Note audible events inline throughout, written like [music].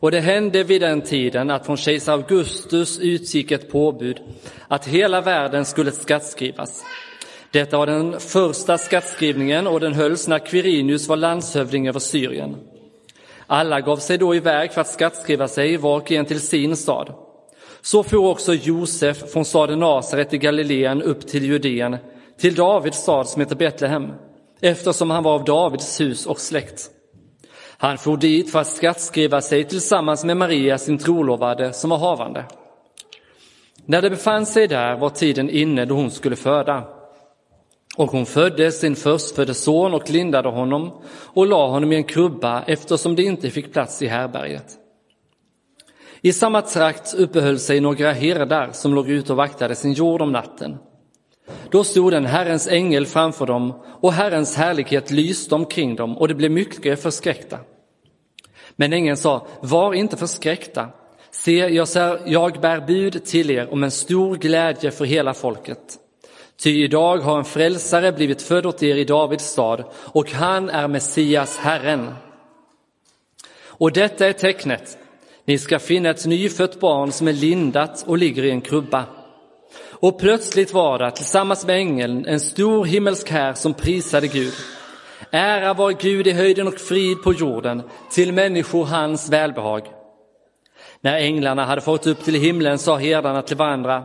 Och det hände vid den tiden att från kejsar Augustus utgick ett påbud att hela världen skulle skattskrivas. Detta var den första skattskrivningen och den hölls när Quirinius var landshövding över Syrien. Alla gav sig då iväg för att skattskriva sig, var och en till sin stad. Så for också Josef från staden Nasaret i Galileen upp till Judeen, till Davids stad som heter Betlehem, eftersom han var av Davids hus och släkt. Han for dit för att skattskriva sig tillsammans med Maria, sin trolovade, som var havande. När de befann sig där var tiden inne då hon skulle föda. Och hon födde sin förstfödde son och lindade honom och la honom i en krubba eftersom det inte fick plats i härberget. I samma trakt uppehöll sig några herdar som låg ute och vaktade sin jord om natten. Då stod en Herrens ängel framför dem och Herrens härlighet lyste omkring dem och de blev mycket förskräckta. Men ängeln sa, var inte förskräckta. Se, jag, ser, jag bär bud till er om en stor glädje för hela folket. Ty idag har en frälsare blivit född åt er i Davids stad och han är Messias, Herren. Och detta är tecknet. Ni ska finna ett nyfött barn som är lindat och ligger i en krubba. Och plötsligt var det tillsammans med ängeln en stor himmelsk här som prisade Gud. Ära var Gud i höjden och frid på jorden till människor hans välbehag. När änglarna hade fått upp till himlen sa herdarna till varandra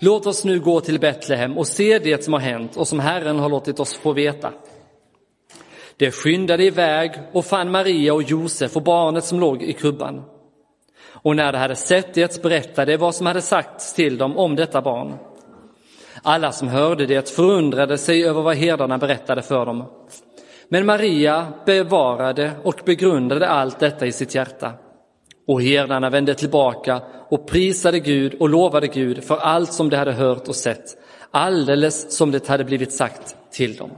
Låt oss nu gå till Betlehem och se det som har hänt och som Herren har låtit oss få veta. De skyndade iväg och fann Maria och Josef och barnet som låg i krubban. Och när de hade sett det berättade vad som hade sagts till dem om detta barn. Alla som hörde det förundrade sig över vad herdarna berättade för dem. Men Maria bevarade och begrundade allt detta i sitt hjärta. Och herdarna vände tillbaka och prisade Gud och lovade Gud för allt som de hade hört och sett, alldeles som det hade blivit sagt till dem.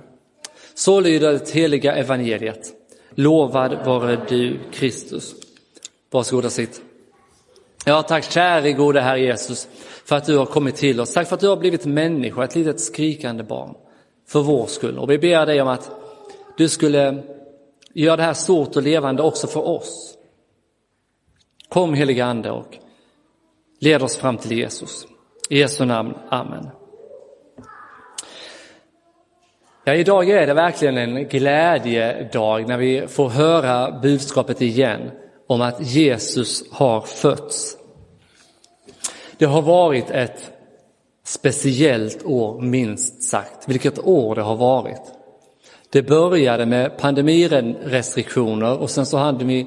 Så lyder det heliga evangeliet. Lovad vare du, Kristus. Varsågod och sitt. Ja, tack käre gode Herre Jesus för att du har kommit till oss. Tack för att du har blivit människa, ett litet skrikande barn, för vår skull. Och vi ber dig om att du skulle göra det här stort och levande också för oss. Kom heliga Ande och led oss fram till Jesus. I Jesu namn, Amen. Ja, idag är det verkligen en glädjedag när vi får höra budskapet igen om att Jesus har fötts. Det har varit ett speciellt år, minst sagt. Vilket år det har varit. Det började med pandemirestriktioner och sen så hade vi,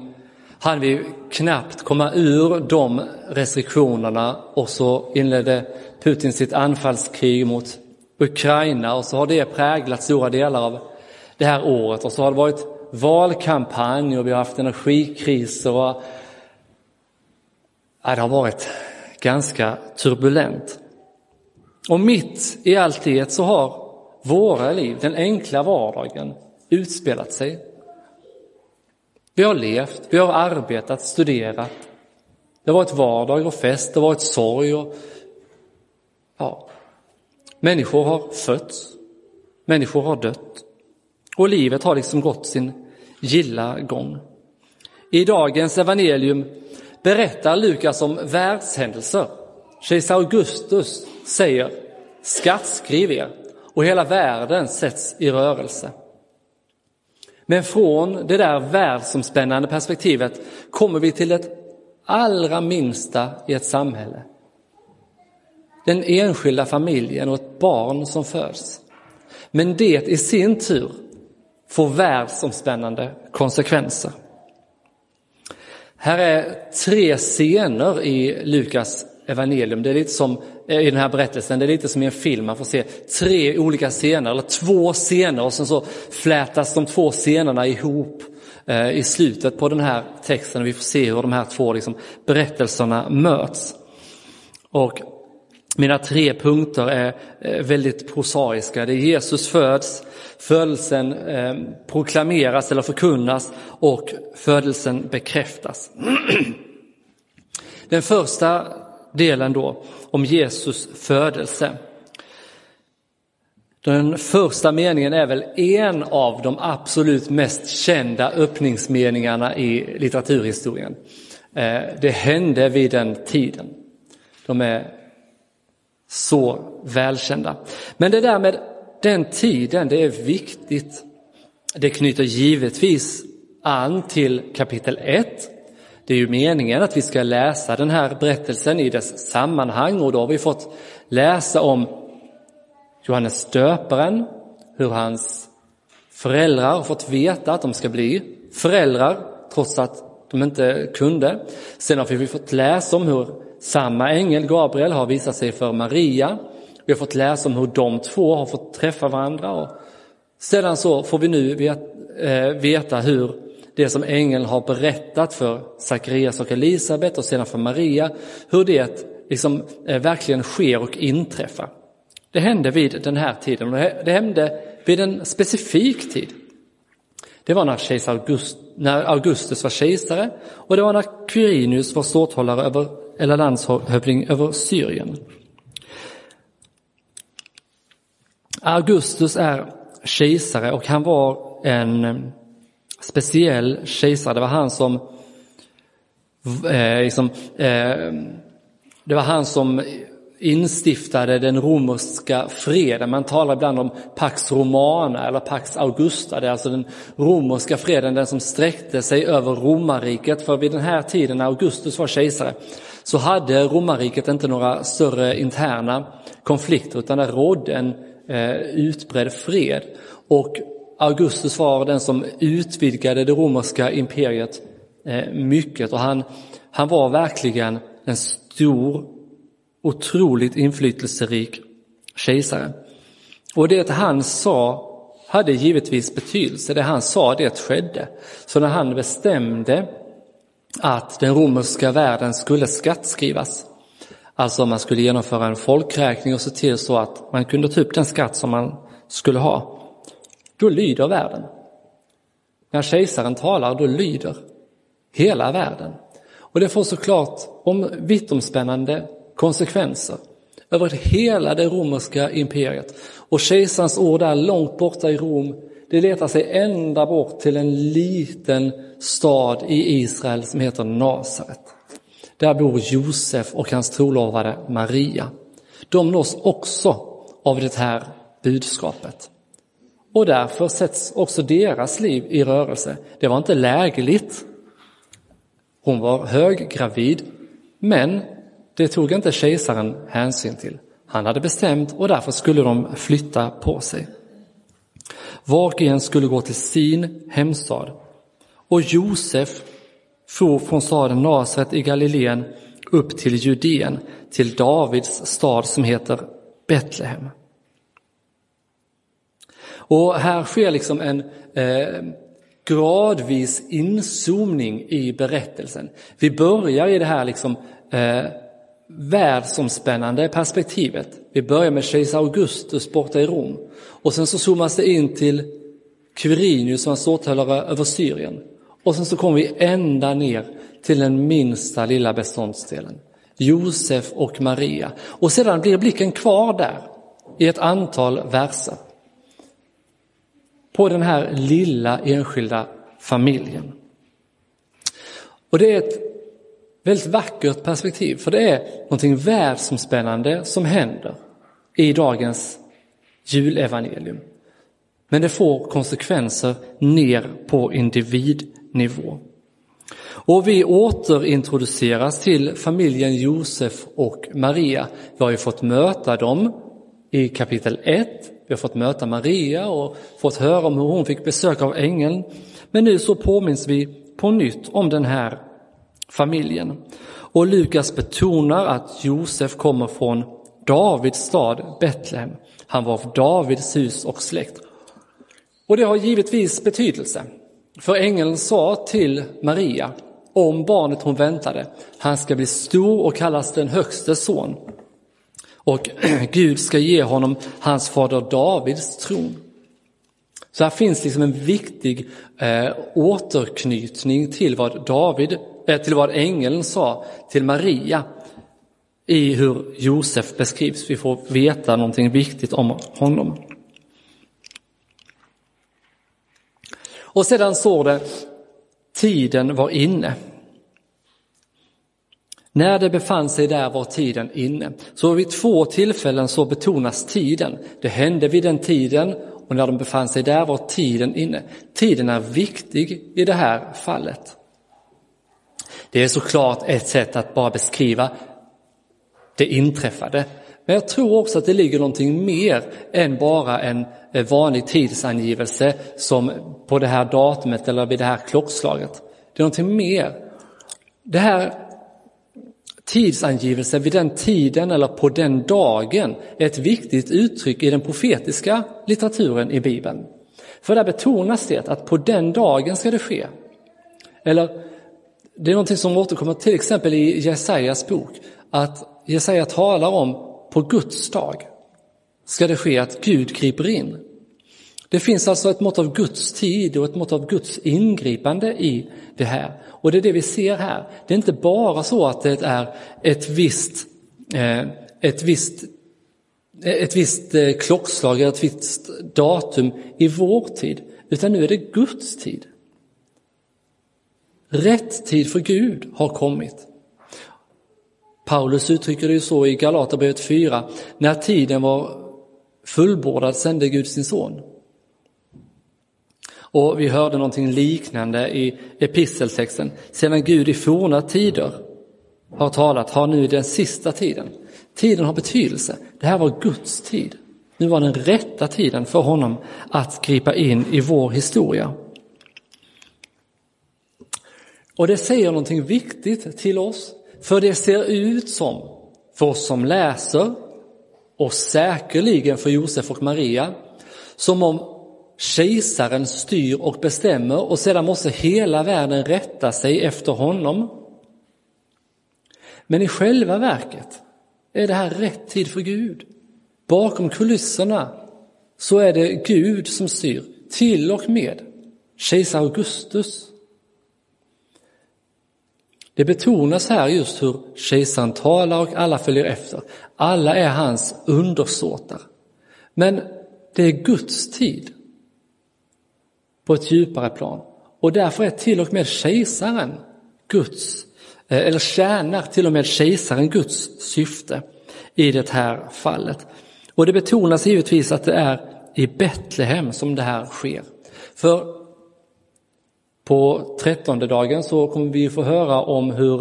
hade vi knappt komma ur de restriktionerna och så inledde Putin sitt anfallskrig mot Ukraina och så har det präglat stora delar av det här året och så har det varit valkampanj och vi har haft energikriser och ja, det har varit ganska turbulent. Och mitt i allt det så har våra liv, den enkla vardagen, utspelat sig. Vi har levt, vi har arbetat, studerat. Det har varit vardag och fest, det har varit sorg och ja, människor har fötts, människor har dött och livet har liksom gått sin gilla gång. I dagens evangelium berättar Lukas om världshändelser. Kejsar Augustus säger skattskriv er och hela världen sätts i rörelse. Men från det där världsomspännande perspektivet kommer vi till det allra minsta i ett samhälle. Den enskilda familjen och ett barn som föds. Men det i sin tur får världsomspännande konsekvenser. Här är tre scener i Lukas evangelium. Det är lite som Eh, i den här berättelsen, det är lite som i en film, man får se tre olika scener, eller två scener och sen så flätas de två scenerna ihop eh, i slutet på den här texten. Vi får se hur de här två liksom, berättelserna möts. Och mina tre punkter är eh, väldigt prosaiska. Det är Jesus föds, födelsen proklameras eller förkunnas och födelsen bekräftas. [clears throat] Den första delen då om Jesus födelse. Den första meningen är väl en av de absolut mest kända öppningsmeningarna i litteraturhistorien. Eh, det hände vid den tiden. De är så välkända. Men det där med den tiden, det är viktigt. Det knyter givetvis an till kapitel 1. Det är ju meningen att vi ska läsa den här berättelsen i dess sammanhang och då har vi fått läsa om Johannes döparen, hur hans föräldrar har fått veta att de ska bli föräldrar trots att de inte kunde. Sen har vi fått läsa om hur samma ängel, Gabriel, har visat sig för Maria. Vi har fått läsa om hur de två har fått träffa varandra. Och sedan så får vi nu eh, veta hur det som ängeln har berättat för Sakarias och Elisabet och sedan för Maria, hur det liksom eh, verkligen sker och inträffar. Det hände vid den här tiden och det hände vid en specifik tid. Det var när, kejsar August, när Augustus var kejsare och det var när Quirinius var ståthållare över, eller landshövding över Syrien. Augustus är kejsare och han var en speciell kejsare. Det var han som eh, liksom, eh, det var han som instiftade den romerska freden. Man talar ibland om Pax Romana eller Pax Augusta. Det är alltså den romerska freden, den som sträckte sig över romarriket. För vid den här tiden när Augustus var kejsare så hade romarriket inte några större interna konflikter utan det rådde en eh, utbredd fred. Och Augustus var den som utvidgade det romerska imperiet eh, mycket och han, han var verkligen en stor otroligt inflytelserik kejsare. Och det han sa hade givetvis betydelse. Det han sa, det skedde. Så när han bestämde att den romerska världen skulle skattskrivas, alltså man skulle genomföra en folkräkning och se till så att man kunde ta upp den skatt som man skulle ha, då lyder världen. När kejsaren talar, då lyder hela världen. Och det får såklart om vittomspännande konsekvenser över hela det romerska imperiet. Och kejsarens ord där långt borta i Rom, det letar sig ända bort till en liten stad i Israel som heter Nasaret. Där bor Josef och hans trolovade Maria. De nås också av det här budskapet. Och därför sätts också deras liv i rörelse. Det var inte lägligt. Hon var höggravid, men det tog inte kejsaren hänsyn till. Han hade bestämt och därför skulle de flytta på sig. Var och en skulle gå till sin hemstad. Och Josef for från staden Nasaret i Galileen upp till Judeen, till Davids stad som heter Betlehem. Och här sker liksom en eh, gradvis inzoomning i berättelsen. Vi börjar i det här liksom, eh, världsomspännande perspektivet. Vi börjar med kejsar Augustus borta i Rom och sen så zoomas det in till Quirinius som är ståthållare över Syrien. Och sen så kommer vi ända ner till den minsta lilla beståndsdelen, Josef och Maria. Och sedan blir blicken kvar där i ett antal verser. På den här lilla enskilda familjen. Och det är ett väldigt vackert perspektiv, för det är någonting världsomspännande som händer i dagens julevangelium. Men det får konsekvenser ner på individnivå. Och vi återintroduceras till familjen Josef och Maria. Vi har ju fått möta dem i kapitel 1. Vi har fått möta Maria och fått höra om hur hon fick besök av ängeln. Men nu så påminns vi på nytt om den här familjen. Och Lukas betonar att Josef kommer från Davids stad Betlehem. Han var av Davids hus och släkt. Och det har givetvis betydelse. För ängeln sa till Maria om barnet hon väntade, han ska bli stor och kallas den högste son. Och [clears throat] Gud ska ge honom hans fader Davids tron. Så här finns liksom en viktig eh, återknytning till vad David, eh, till vad ängeln sa till Maria i hur Josef beskrivs. Vi får veta någonting viktigt om honom. Och sedan står det, tiden var inne. När det befann sig där var tiden inne. Så vid två tillfällen så betonas tiden. Det hände vid den tiden och när de befann sig där var tiden inne. Tiden är viktig i det här fallet. Det är såklart ett sätt att bara beskriva det inträffade. Men jag tror också att det ligger någonting mer än bara en eh, vanlig tidsangivelse som på det här datumet eller vid det här klockslaget. Det är någonting mer. Det här tidsangivelse vid den tiden eller på den dagen är ett viktigt uttryck i den profetiska litteraturen i Bibeln. För där betonas det att på den dagen ska det ske. Eller det är någonting som återkommer till exempel i Jesajas bok, att Jesaja talar om på Guds dag ska det ske att Gud griper in. Det finns alltså ett mått av Guds tid och ett mått av Guds ingripande i det här. Och det är det vi ser här. Det är inte bara så att det är ett visst, eh, ett visst, eh, ett visst eh, klockslag eller ett visst datum i vår tid, utan nu är det Guds tid. Rätt tid för Gud har kommit. Paulus uttrycker det ju så i Galaterbrevet 4, när tiden var fullbordad sände Gud sin son. Och vi hörde någonting liknande i episteltexten. Sedan Gud i forna tider har talat, har nu den sista tiden. Tiden har betydelse. Det här var Guds tid. Nu var den rätta tiden för honom att gripa in i vår historia. Och det säger någonting viktigt till oss, för det ser ut som, för oss som läser och säkerligen för Josef och Maria, som om kejsaren styr och bestämmer och sedan måste hela världen rätta sig efter honom. Men i själva verket är det här rätt tid för Gud. Bakom kulisserna så är det Gud som styr, till och med kejsar Augustus. Det betonas här just hur kejsaren talar och alla följer efter. Alla är hans undersåtar. Men det är Guds tid på ett djupare plan. Och därför är till och med kejsaren Guds, eh, eller tjänar till och med kejsaren Guds syfte i det här fallet. Och det betonas givetvis att det är i Betlehem som det här sker. För på trettonde dagen så kommer vi få höra om hur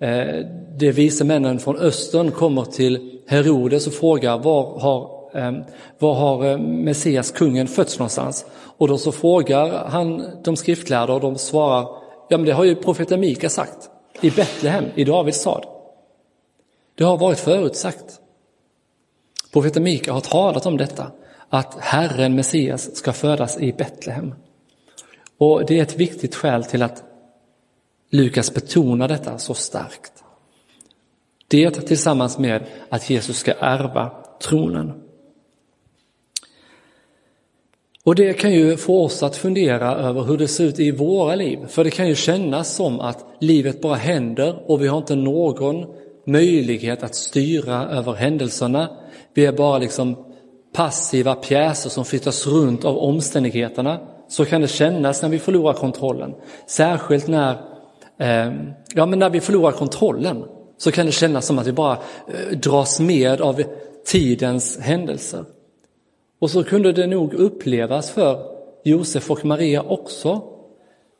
eh, de vise männen från östern kommer till Herodes och frågar var har Ehm, var har eh, Messias, kungen, fötts någonstans? Och då så frågar han de skriftlärda och de svarar, ja men det har ju profeten Mika sagt, i Betlehem, i Davids stad. Det har varit förutsagt. Profeten Mika har talat om detta, att Herren Messias ska födas i Betlehem. Och det är ett viktigt skäl till att Lukas betonar detta så starkt. Det tillsammans med att Jesus ska ärva tronen. Och det kan ju få oss att fundera över hur det ser ut i våra liv. För det kan ju kännas som att livet bara händer och vi har inte någon möjlighet att styra över händelserna. Vi är bara liksom passiva pjäser som flyttas runt av omständigheterna. Så kan det kännas när vi förlorar kontrollen. Särskilt när, eh, ja, men när vi förlorar kontrollen så kan det kännas som att vi bara eh, dras med av tidens händelser. Och så kunde det nog upplevas för Josef och Maria också.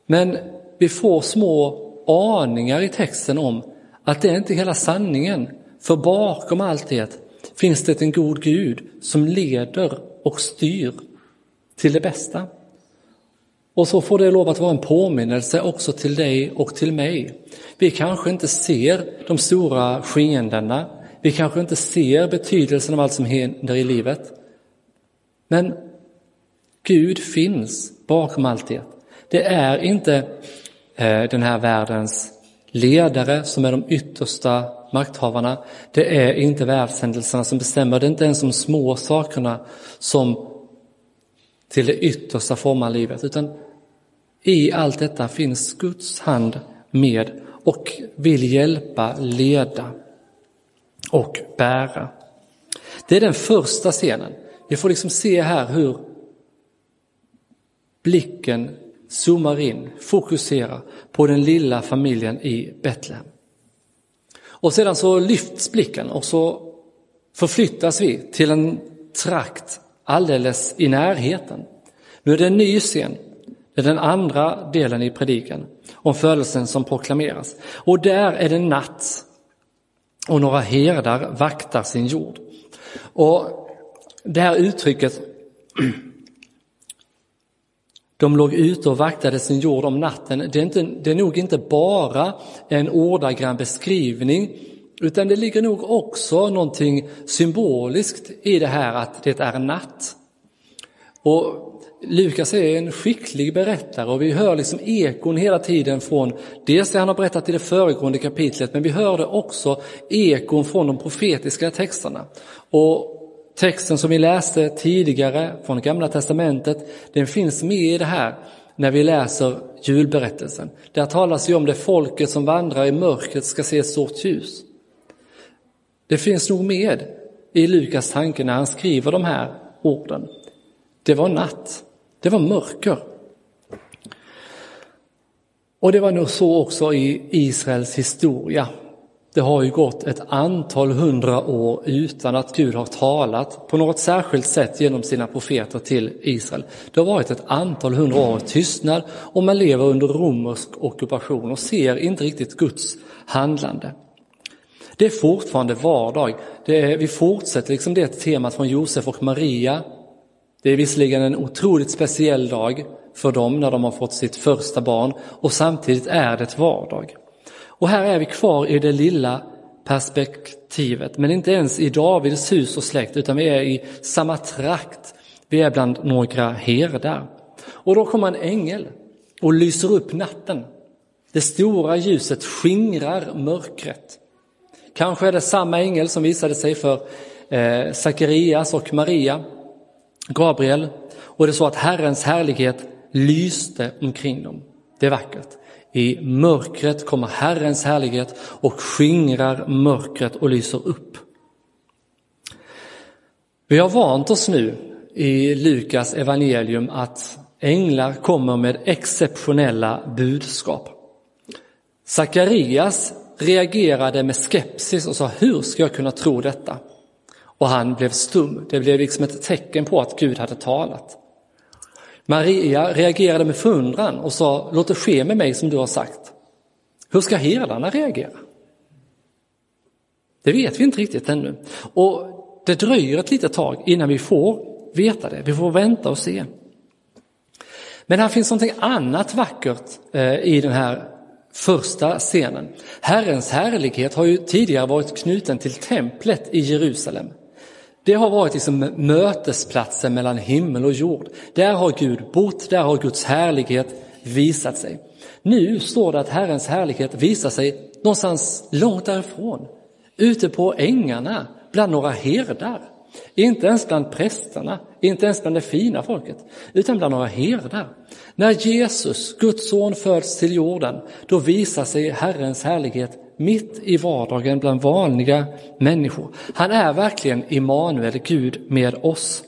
Men vi får små aningar i texten om att det är inte hela sanningen. För bakom allt det finns det en god Gud som leder och styr till det bästa. Och så får det lov att vara en påminnelse också till dig och till mig. Vi kanske inte ser de stora skeendena, vi kanske inte ser betydelsen av allt som händer i livet. Men Gud finns bakom allt det. Det är inte eh, den här världens ledare som är de yttersta makthavarna. Det är inte världshändelserna som bestämmer, det är inte ens de små sakerna som till det yttersta formar livet, utan i allt detta finns Guds hand med och vill hjälpa, leda och bära. Det är den första scenen. Vi får liksom se här hur blicken zoomar in, fokuserar på den lilla familjen i Betlehem. Och sedan så lyfts blicken och så förflyttas vi till en trakt alldeles i närheten. Nu är det en ny scen. Det är den andra delen i predikan om födelsen som proklameras. Och där är det natt och några herdar vaktar sin jord. Och det här uttrycket, de låg ute och vaktade sin jord om natten, det är, inte, det är nog inte bara en ordagrann beskrivning, utan det ligger nog också någonting symboliskt i det här att det är natt. Och Lukas är en skicklig berättare och vi hör liksom ekon hela tiden från dels det han har berättat i det föregående kapitlet, men vi hörde också ekon från de profetiska texterna. Och texten som vi läste tidigare från Gamla Testamentet, den finns med i det här när vi läser julberättelsen. Där talas ju om det folket som vandrar i mörkret ska se ett stort ljus. Det finns nog med i Lukas tanke när han skriver de här orden. Det var natt. Det var mörker. Och det var nog så också i Israels historia. Det har ju gått ett antal hundra år utan att Gud har talat på något särskilt sätt genom sina profeter till Israel. Det har varit ett antal hundra år tystnad och man lever under romersk ockupation och ser inte riktigt Guds handlande. Det är fortfarande vardag. Är, vi fortsätter liksom det temat från Josef och Maria det är visserligen en otroligt speciell dag för dem när de har fått sitt första barn och samtidigt är det vardag. Och här är vi kvar i det lilla perspektivet, men inte ens i Davids hus och släkt, utan vi är i samma trakt. Vi är bland några herdar. Och då kommer en ängel och lyser upp natten. Det stora ljuset skingrar mörkret. Kanske är det samma ängel som visade sig för eh, Sakarias och Maria Gabriel och det så att Herrens härlighet lyste omkring dem. Det är vackert. I mörkret kommer Herrens härlighet och skingrar mörkret och lyser upp. Vi har vant oss nu i Lukas evangelium att änglar kommer med exceptionella budskap. Sakarias reagerade med skepsis och sa, hur ska jag kunna tro detta? och han blev stum. Det blev liksom ett tecken på att Gud hade talat. Maria reagerade med förundran och sa, låt det ske med mig som du har sagt. Hur ska herdarna reagera? Det vet vi inte riktigt ännu. Och det dröjer ett litet tag innan vi får veta det. Vi får vänta och se. Men här finns någonting annat vackert eh, i den här första scenen. Herrens härlighet har ju tidigare varit knuten till templet i Jerusalem. Det har varit liksom mötesplatsen mellan himmel och jord. Där har Gud bott, där har Guds härlighet visat sig. Nu står det att Herrens härlighet visar sig någonstans långt därifrån, ute på ängarna, bland några herdar. Inte ens bland prästerna, inte ens bland det fina folket, utan bland några herdar. När Jesus, Guds son, föds till jorden, då visar sig Herrens härlighet mitt i vardagen bland vanliga människor. Han är verkligen Immanuel, Gud med oss.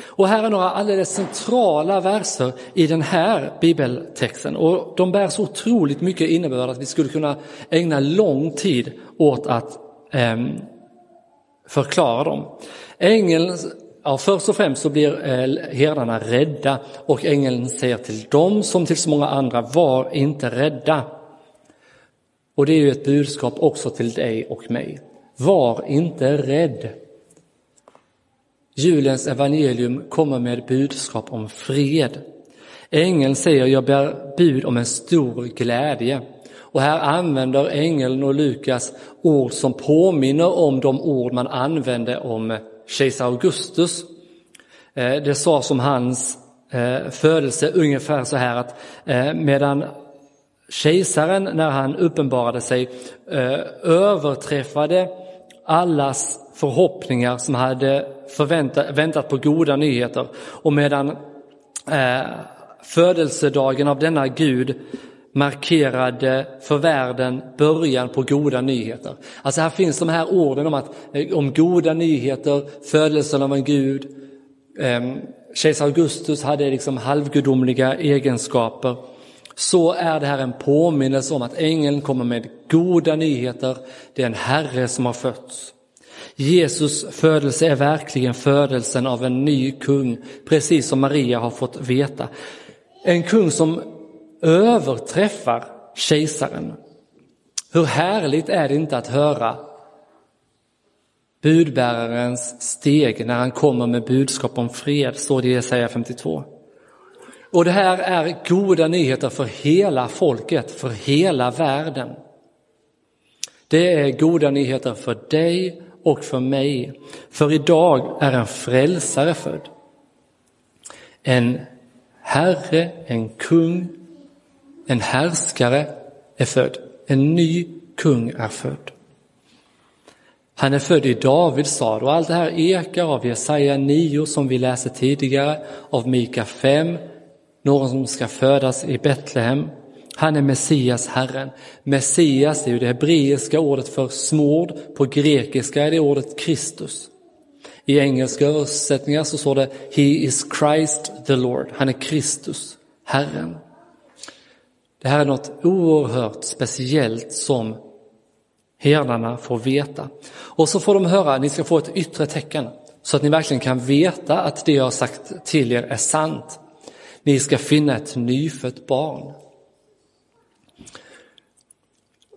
Och här är några alldeles centrala verser i den här bibeltexten och de bär så otroligt mycket innebörd att vi skulle kunna ägna lång tid åt att eh, förklara dem. Ängeln, ja, först och främst så blir eh, herdarna rädda och ängeln säger till dem som till så många andra, var inte rädda. Och det är ju ett budskap också till dig och mig. Var inte rädd. Julens evangelium kommer med budskap om fred. Ängeln säger, jag bär bud om en stor glädje. Och här använder ängeln och Lukas ord som påminner om de ord man använde om kejsar Augustus. Eh, det sa som hans eh, födelse ungefär så här att eh, medan kejsaren när han uppenbarade sig eh, överträffade allas förhoppningar som hade förväntat, väntat på goda nyheter och medan eh, födelsedagen av denna Gud markerade för världen början på goda nyheter. Alltså här finns de här orden om, att, eh, om goda nyheter, födelsen av en Gud. Eh, Kejsar Augustus hade liksom halvgudomliga egenskaper. Så är det här en påminnelse om att ängeln kommer med goda nyheter. Det är en Herre som har fötts. Jesus födelse är verkligen födelsen av en ny kung, precis som Maria har fått veta. En kung som överträffar kejsaren. Hur härligt är det inte att höra budbärarens steg när han kommer med budskap om fred, står det i Jesaja 52. Och det här är goda nyheter för hela folket, för hela världen. Det är goda nyheter för dig och för mig. För idag är en frälsare född. En herre, en kung, en härskare är född. En ny kung är född. Han är född i Davids stad och allt det här ekar av Jesaja 9 som vi läste tidigare, av Mika 5, någon som ska födas i Betlehem. Han är Messias, Herren. Messias är ju det hebreiska ordet för smord, på grekiska är det ordet Kristus. I engelska översättningar så står det He is Christ the Lord, han är Kristus, Herren. Det här är något oerhört speciellt som herdarna får veta. Och så får de höra, ni ska få ett yttre tecken så att ni verkligen kan veta att det jag har sagt till er är sant. Ni ska finna ett nyfött barn.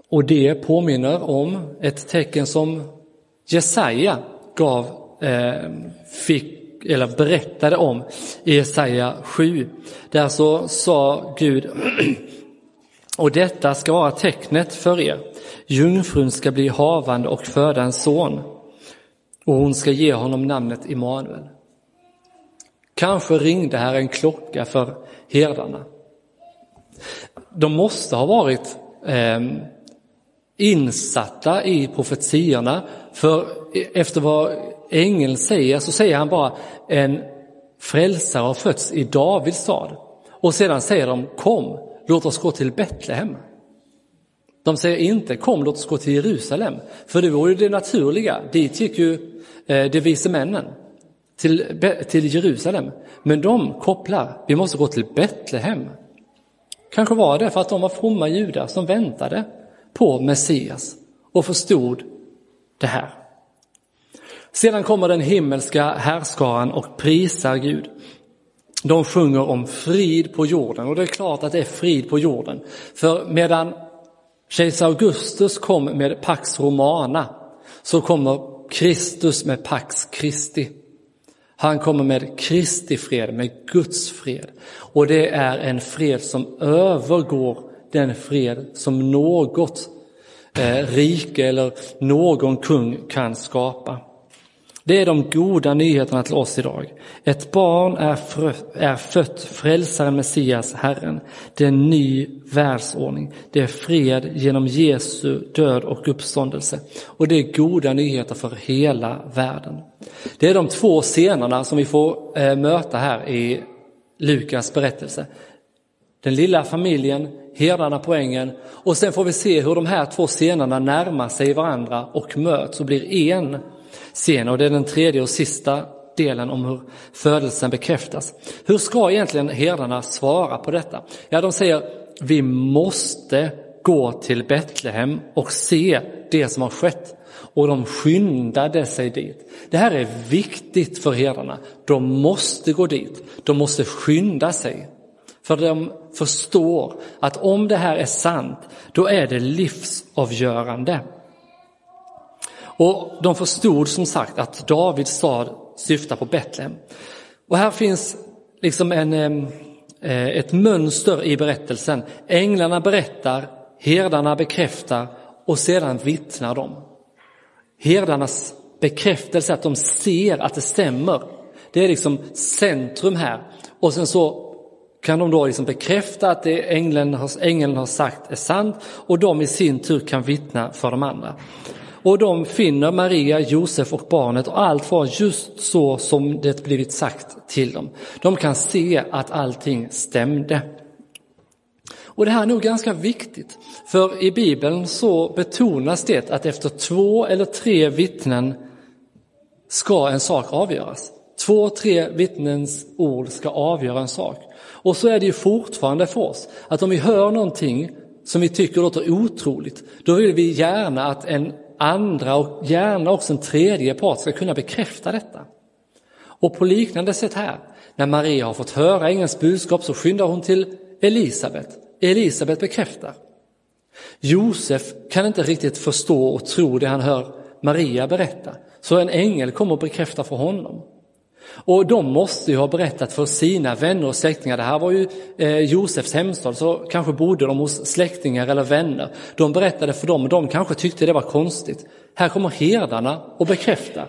Och det påminner om ett tecken som Jesaja gav, eh, fick, eller berättade om i Jesaja 7. Där så sa Gud, [clears throat] och detta ska vara tecknet för er. Jungfrun ska bli havande och föda en son och hon ska ge honom namnet Immanuel. Kanske ringde här en klocka för herdarna. De måste ha varit eh, insatta i profetiorna, för e-, efter vad ängeln säger så säger han bara en frälsare har fötts i Davids stad. Och sedan säger de kom, låt oss gå till Betlehem. De säger inte kom, låt oss gå till Jerusalem, för det vore det naturliga. Dit gick ju eh, de vise männen, till, till Jerusalem. Men de kopplar, vi måste gå till Betlehem. Kanske var det för att de var fromma judar som väntade på Messias och förstod det här. Sedan kommer den himmelska härskaran och prisar Gud. De sjunger om frid på jorden och det är klart att det är frid på jorden. För medan kejsar Augustus kom med Pax Romana så kommer Kristus med Pax Christi. Han kommer med Kristi fred, med Guds fred. Och det är en fred som övergår den fred som något eh, rike eller någon kung kan skapa. Det är de goda nyheterna till oss idag. Ett barn är, frö, är fött, frälsaren Messias, Herren. Det är en ny världsordning. Det är fred genom Jesu död och uppståndelse. Och det är goda nyheter för hela världen. Det är de två scenerna som vi får eh, möta här i Lukas berättelse. Den lilla familjen, herdarna på ängen och sen får vi se hur de här två scenerna närmar sig varandra och möts och blir en scen. Och det är den tredje och sista delen om hur födelsen bekräftas. Hur ska egentligen herdarna svara på detta? Ja, de säger vi måste gå till Betlehem och se det som har skett. Och de skyndade sig dit. Det här är viktigt för herdarna. De måste gå dit. De måste skynda sig. För de förstår att om det här är sant, då är det livsavgörande. Och de förstod som sagt att Davids stad syftar på Betlehem. Och här finns liksom en, eh, ett mönster i berättelsen. Änglarna berättar, herdarna bekräftar och sedan vittnar de. Herdarnas bekräftelse att de ser att det stämmer Det är liksom centrum här. Och sen så kan de då liksom bekräfta att det ängeln har, ängeln har sagt är sant och de i sin tur kan vittna för de andra. Och de finner Maria, Josef och barnet och allt var just så som det blivit sagt till dem. De kan se att allting stämde. Och det här är nog ganska viktigt, för i Bibeln så betonas det att efter två eller tre vittnen ska en sak avgöras. Två, tre vittnens ord ska avgöra en sak. Och så är det ju fortfarande för oss, att om vi hör någonting som vi tycker låter otroligt, då vill vi gärna att en andra och gärna också en tredje part ska kunna bekräfta detta. Och på liknande sätt här, när Maria har fått höra ängelns budskap så skyndar hon till Elisabet. Elisabet bekräftar. Josef kan inte riktigt förstå och tro det han hör Maria berätta, så en ängel kommer och bekräftar för honom. Och de måste ju ha berättat för sina vänner och släktingar. Det här var ju eh, Josefs hemstad, så kanske bodde de hos släktingar eller vänner. De berättade för dem och de kanske tyckte det var konstigt. Här kommer herdarna och bekräftar.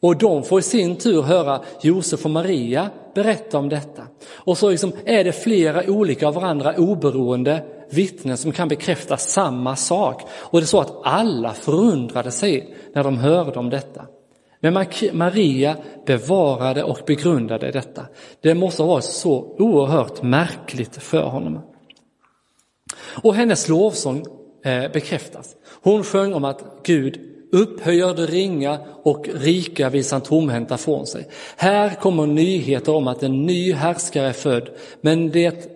Och de får i sin tur höra Josef och Maria berätta om detta. Och så liksom är det flera olika av varandra oberoende vittnen som kan bekräfta samma sak. Och det är så att alla förundrade sig när de hörde om detta. Men Maria bevarade och begrundade detta. Det måste ha varit så oerhört märkligt för honom. Och hennes lovsång eh, bekräftas. Hon sjöng om att Gud upphöjer det ringa och rika visar han tomhänta från sig. Här kommer nyheter om att en ny härskare är född, men det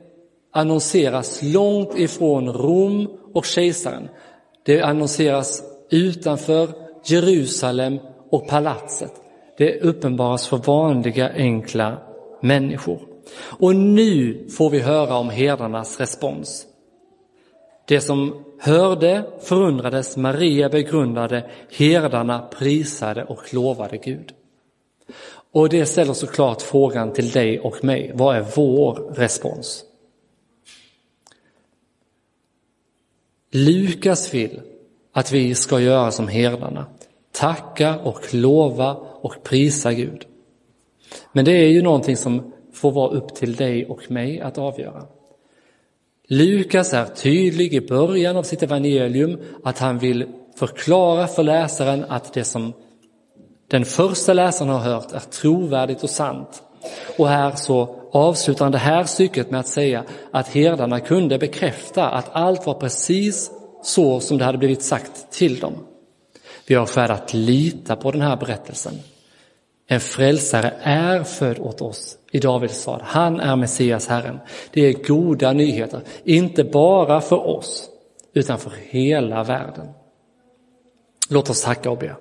annonseras långt ifrån Rom och kejsaren. Det annonseras utanför Jerusalem och palatset. Det uppenbaras för vanliga enkla människor. Och nu får vi höra om herdarnas respons. Det som hörde förundrades, Maria begrundade, herdarna prisade och lovade Gud. Och det ställer såklart frågan till dig och mig, vad är vår respons? Lukas vill att vi ska göra som herdarna, tacka och lova och prisa Gud. Men det är ju någonting som får vara upp till dig och mig att avgöra. Lukas är tydlig i början av sitt evangelium att han vill förklara för läsaren att det som den första läsaren har hört är trovärdigt och sant. Och här så avslutar han det här stycket med att säga att herdarna kunde bekräfta att allt var precis så som det hade blivit sagt till dem. Vi har skäl att lita på den här berättelsen. En frälsare är född åt oss i Davids stad. Han är Messias, Herren. Det är goda nyheter, inte bara för oss, utan för hela världen. Låt oss tacka och be.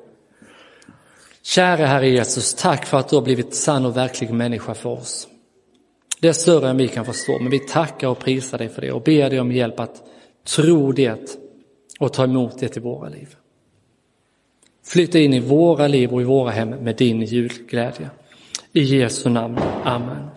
Kära Herre Jesus, tack för att du har blivit sann och verklig människa för oss. Det är större än vi kan förstå, men vi tackar och prisar dig för det och ber dig om hjälp att tro det och ta emot det i våra liv. Flytta in i våra liv och i våra hem med din julglädje. I Jesu namn. Amen.